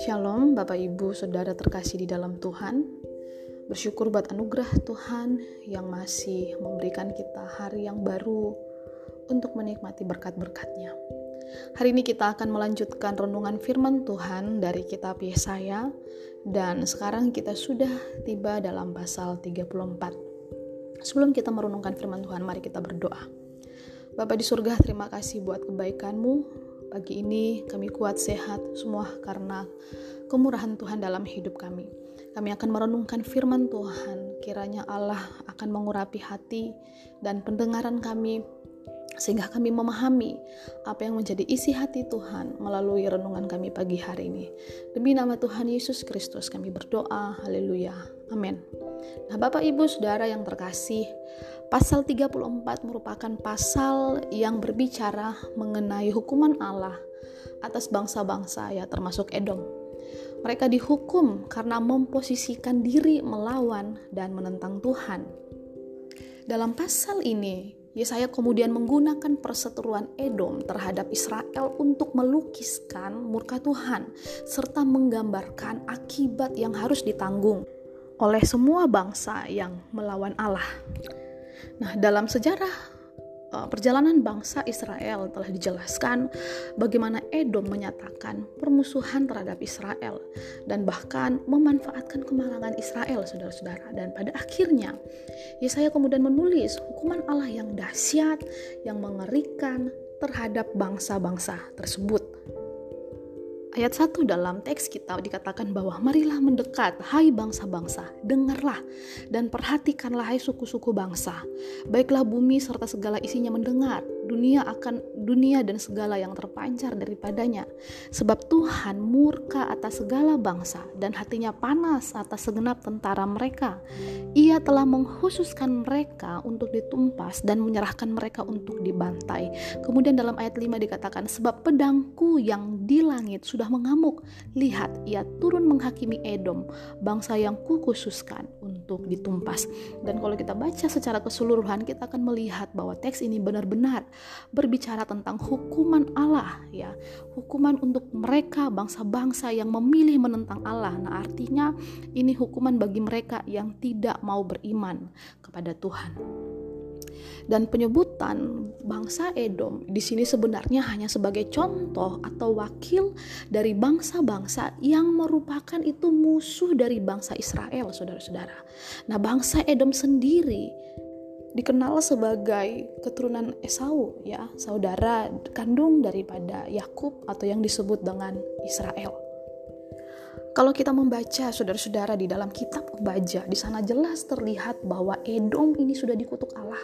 Shalom Bapak Ibu Saudara terkasih di dalam Tuhan Bersyukur buat anugerah Tuhan yang masih memberikan kita hari yang baru untuk menikmati berkat-berkatnya. Hari ini kita akan melanjutkan renungan firman Tuhan dari kitab Yesaya dan sekarang kita sudah tiba dalam pasal 34. Sebelum kita merenungkan firman Tuhan, mari kita berdoa. Bapak di surga, terima kasih buat kebaikanmu, Pagi ini kami kuat sehat semua karena kemurahan Tuhan dalam hidup kami. Kami akan merenungkan firman Tuhan. Kiranya Allah akan mengurapi hati dan pendengaran kami sehingga kami memahami apa yang menjadi isi hati Tuhan melalui renungan kami pagi hari ini. Demi nama Tuhan Yesus Kristus kami berdoa. Haleluya. Amin. Nah, Bapak Ibu Saudara yang terkasih, pasal 34 merupakan pasal yang berbicara mengenai hukuman Allah atas bangsa-bangsa ya termasuk Edom. Mereka dihukum karena memposisikan diri melawan dan menentang Tuhan. Dalam pasal ini, Yesaya kemudian menggunakan perseteruan Edom terhadap Israel untuk melukiskan murka Tuhan serta menggambarkan akibat yang harus ditanggung oleh semua bangsa yang melawan Allah. Nah, dalam sejarah uh, perjalanan bangsa Israel telah dijelaskan bagaimana Edom menyatakan permusuhan terhadap Israel dan bahkan memanfaatkan kemalangan Israel, saudara-saudara. Dan pada akhirnya, Yesaya kemudian menulis hukuman Allah yang dahsyat, yang mengerikan terhadap bangsa-bangsa tersebut. Ayat 1 dalam teks kita dikatakan bahwa marilah mendekat, hai bangsa-bangsa, dengarlah dan perhatikanlah hai suku-suku bangsa. Baiklah bumi serta segala isinya mendengar, dunia akan dunia dan segala yang terpancar daripadanya. Sebab Tuhan murka atas segala bangsa dan hatinya panas atas segenap tentara mereka. Ia telah menghususkan mereka untuk ditumpas dan menyerahkan mereka untuk dibantai. Kemudian dalam ayat 5 dikatakan, sebab pedangku yang di langit sudah mengamuk. Lihat, ia turun menghakimi Edom, bangsa yang kukhususkan untuk ditumpas. Dan kalau kita baca secara keseluruhan, kita akan melihat bahwa teks ini benar-benar berbicara tentang hukuman Allah ya. Hukuman untuk mereka bangsa-bangsa yang memilih menentang Allah. Nah artinya ini hukuman bagi mereka yang tidak mau beriman kepada Tuhan. Dan penyebutan bangsa Edom di sini sebenarnya hanya sebagai contoh atau wakil dari bangsa-bangsa yang merupakan itu musuh dari bangsa Israel, saudara-saudara. Nah, bangsa Edom sendiri dikenal sebagai keturunan Esau ya, saudara kandung daripada Yakub atau yang disebut dengan Israel. Kalau kita membaca saudara-saudara di dalam kitab Ubaja, di sana jelas terlihat bahwa Edom ini sudah dikutuk Allah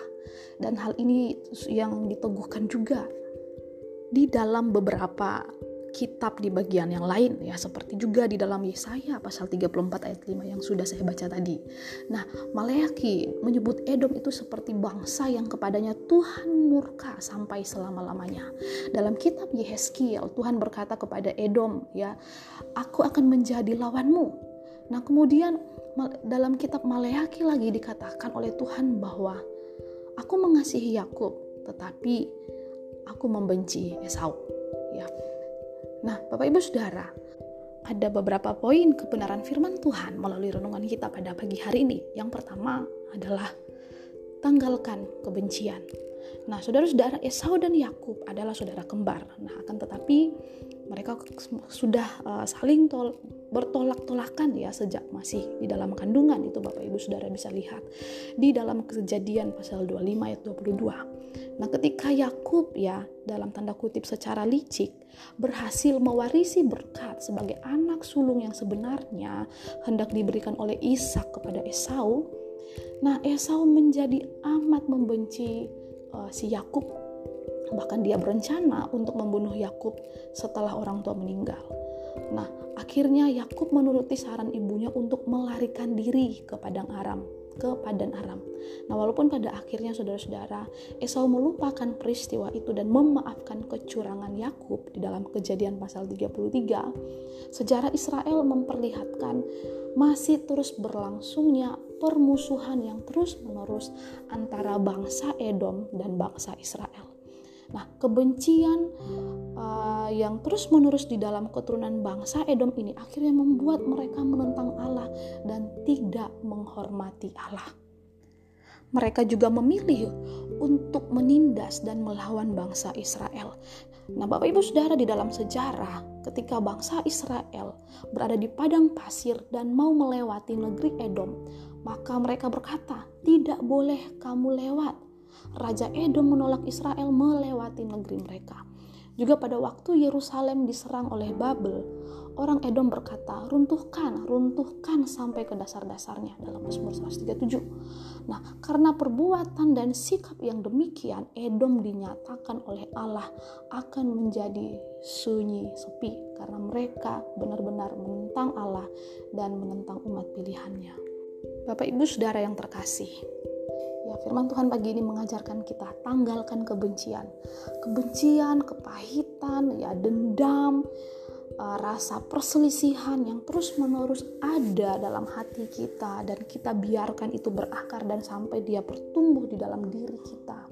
dan hal ini yang diteguhkan juga di dalam beberapa kitab di bagian yang lain ya seperti juga di dalam Yesaya pasal 34 ayat 5 yang sudah saya baca tadi. Nah, Maleaki menyebut Edom itu seperti bangsa yang kepadanya Tuhan murka sampai selama-lamanya. Dalam kitab Yehezkiel Tuhan berkata kepada Edom ya, aku akan menjadi lawanmu. Nah, kemudian dalam kitab Maleaki lagi dikatakan oleh Tuhan bahwa aku mengasihi Yakub tetapi aku membenci Esau. Nah, Bapak Ibu Saudara, ada beberapa poin kebenaran firman Tuhan melalui renungan kita pada pagi hari ini. Yang pertama adalah tanggalkan kebencian. Nah, saudara-saudara Esau dan Yakub adalah saudara kembar. Nah, akan tetapi mereka sudah uh, saling tol bertolak-tolakan ya sejak masih di dalam kandungan itu Bapak Ibu Saudara bisa lihat di dalam kejadian pasal 25 ayat 22. Nah, ketika Yakub ya dalam tanda kutip secara licik berhasil mewarisi berkat sebagai anak sulung yang sebenarnya hendak diberikan oleh Ishak kepada Esau, nah Esau menjadi amat membenci uh, si Yakub bahkan dia berencana untuk membunuh Yakub setelah orang tua meninggal. Nah, akhirnya Yakub menuruti saran ibunya untuk melarikan diri ke padang Aram, ke padan Aram. Nah, walaupun pada akhirnya saudara-saudara Esau melupakan peristiwa itu dan memaafkan kecurangan Yakub di dalam Kejadian pasal 33, sejarah Israel memperlihatkan masih terus berlangsungnya permusuhan yang terus-menerus antara bangsa Edom dan bangsa Israel. Nah, kebencian uh, yang terus-menerus di dalam keturunan bangsa Edom ini akhirnya membuat mereka menentang Allah dan tidak menghormati Allah. Mereka juga memilih untuk menindas dan melawan bangsa Israel. Nah, Bapak Ibu Saudara, di dalam sejarah, ketika bangsa Israel berada di padang pasir dan mau melewati negeri Edom, maka mereka berkata, "Tidak boleh kamu lewat." Raja Edom menolak Israel melewati negeri mereka. Juga pada waktu Yerusalem diserang oleh Babel, orang Edom berkata, runtuhkan, runtuhkan sampai ke dasar-dasarnya dalam Mazmur 137. Nah, karena perbuatan dan sikap yang demikian, Edom dinyatakan oleh Allah akan menjadi sunyi, sepi, karena mereka benar-benar menentang Allah dan menentang umat pilihannya. Bapak Ibu Saudara yang terkasih, Ya, firman Tuhan pagi ini mengajarkan kita tanggalkan kebencian. Kebencian, kepahitan, ya dendam, uh, rasa perselisihan yang terus-menerus ada dalam hati kita dan kita biarkan itu berakar dan sampai dia bertumbuh di dalam diri kita.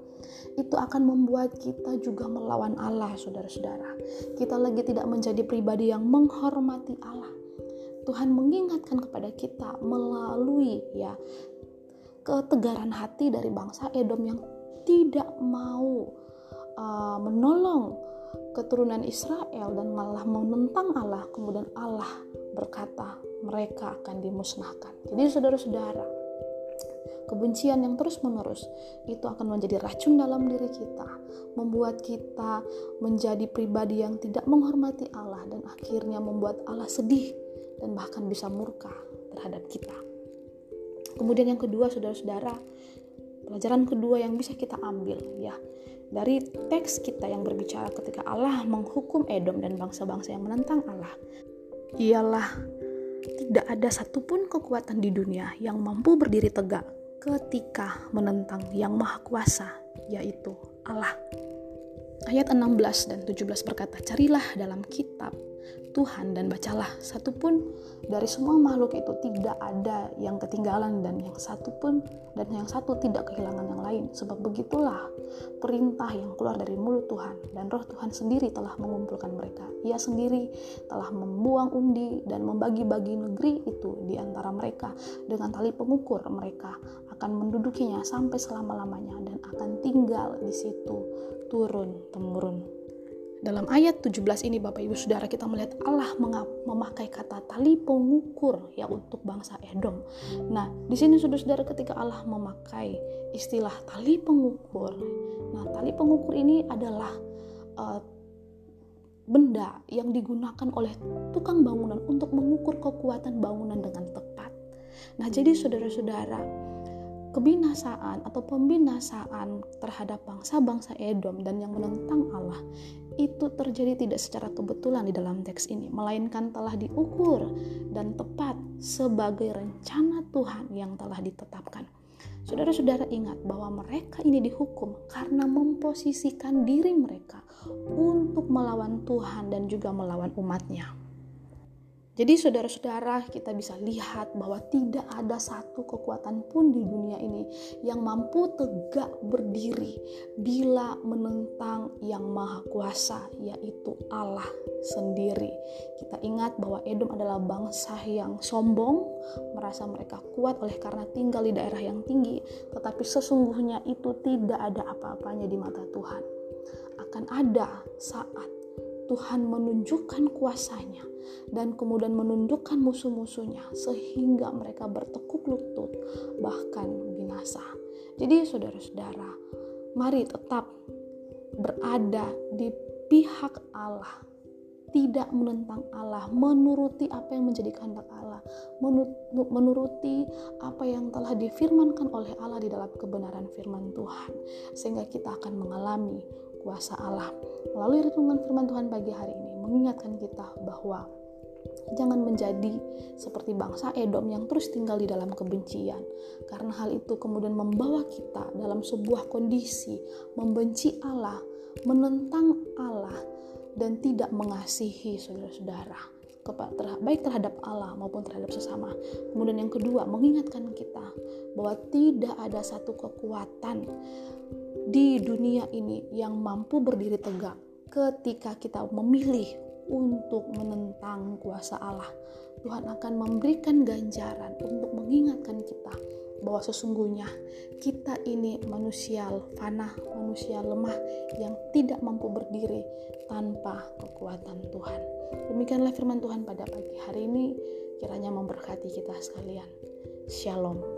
Itu akan membuat kita juga melawan Allah, saudara-saudara. Kita lagi tidak menjadi pribadi yang menghormati Allah. Tuhan mengingatkan kepada kita melalui ya ketegaran hati dari bangsa Edom yang tidak mau uh, menolong keturunan Israel dan malah menentang Allah. Kemudian Allah berkata, mereka akan dimusnahkan. Jadi saudara-saudara, kebencian yang terus-menerus itu akan menjadi racun dalam diri kita, membuat kita menjadi pribadi yang tidak menghormati Allah dan akhirnya membuat Allah sedih dan bahkan bisa murka terhadap kita. Kemudian yang kedua, saudara-saudara, pelajaran kedua yang bisa kita ambil ya dari teks kita yang berbicara ketika Allah menghukum Edom dan bangsa-bangsa yang menentang Allah ialah tidak ada satupun kekuatan di dunia yang mampu berdiri tegak ketika menentang yang maha kuasa yaitu Allah. Ayat 16 dan 17 berkata, Carilah dalam kitab Tuhan dan bacalah. Satupun dari semua makhluk itu tidak ada yang ketinggalan dan yang satu pun dan yang satu tidak kehilangan yang lain. Sebab begitulah perintah yang keluar dari mulut Tuhan dan roh Tuhan sendiri telah mengumpulkan mereka. Ia sendiri telah membuang undi dan membagi-bagi negeri itu di antara mereka. Dengan tali pengukur mereka akan mendudukinya sampai selama-lamanya dan akan tinggal di situ turun temurun dalam ayat 17 ini Bapak Ibu Saudara kita melihat Allah memakai kata tali pengukur ya untuk bangsa Edom. Nah, di sini Saudara-saudara ketika Allah memakai istilah tali pengukur. Nah, tali pengukur ini adalah uh, benda yang digunakan oleh tukang bangunan untuk mengukur kekuatan bangunan dengan tepat. Nah, jadi saudara-saudara, kebinasaan atau pembinasaan terhadap bangsa-bangsa Edom dan yang menentang Allah itu terjadi tidak secara kebetulan di dalam teks ini, melainkan telah diukur dan tepat sebagai rencana Tuhan yang telah ditetapkan. Saudara-saudara ingat bahwa mereka ini dihukum karena memposisikan diri mereka untuk melawan Tuhan dan juga melawan umatnya. Jadi saudara-saudara kita bisa lihat bahwa tidak ada satu kekuatan pun di dunia ini yang mampu tegak berdiri bila menentang yang maha kuasa yaitu Allah sendiri. Kita ingat bahwa Edom adalah bangsa yang sombong, merasa mereka kuat oleh karena tinggal di daerah yang tinggi, tetapi sesungguhnya itu tidak ada apa-apanya di mata Tuhan. Akan ada saat Tuhan menunjukkan kuasanya dan kemudian menundukkan musuh-musuhnya sehingga mereka bertekuk lutut bahkan binasa. Jadi saudara-saudara, mari tetap berada di pihak Allah tidak menentang Allah, menuruti apa yang menjadi kehendak Allah, menuruti apa yang telah difirmankan oleh Allah di dalam kebenaran firman Tuhan, sehingga kita akan mengalami kuasa Allah. Melalui renungan firman Tuhan pagi hari ini mengingatkan kita bahwa Jangan menjadi seperti bangsa Edom yang terus tinggal di dalam kebencian, karena hal itu kemudian membawa kita dalam sebuah kondisi membenci Allah, menentang Allah, dan tidak mengasihi saudara-saudara. baik terhadap Allah maupun terhadap sesama. Kemudian yang kedua, mengingatkan kita bahwa tidak ada satu kekuatan di dunia ini yang mampu berdiri tegak ketika kita memilih untuk menentang kuasa Allah. Tuhan akan memberikan ganjaran untuk mengingatkan kita bahwa sesungguhnya kita ini manusia fana, manusia lemah yang tidak mampu berdiri tanpa kekuatan Tuhan. Demikianlah firman Tuhan pada pagi hari ini, kiranya memberkati kita sekalian. Shalom.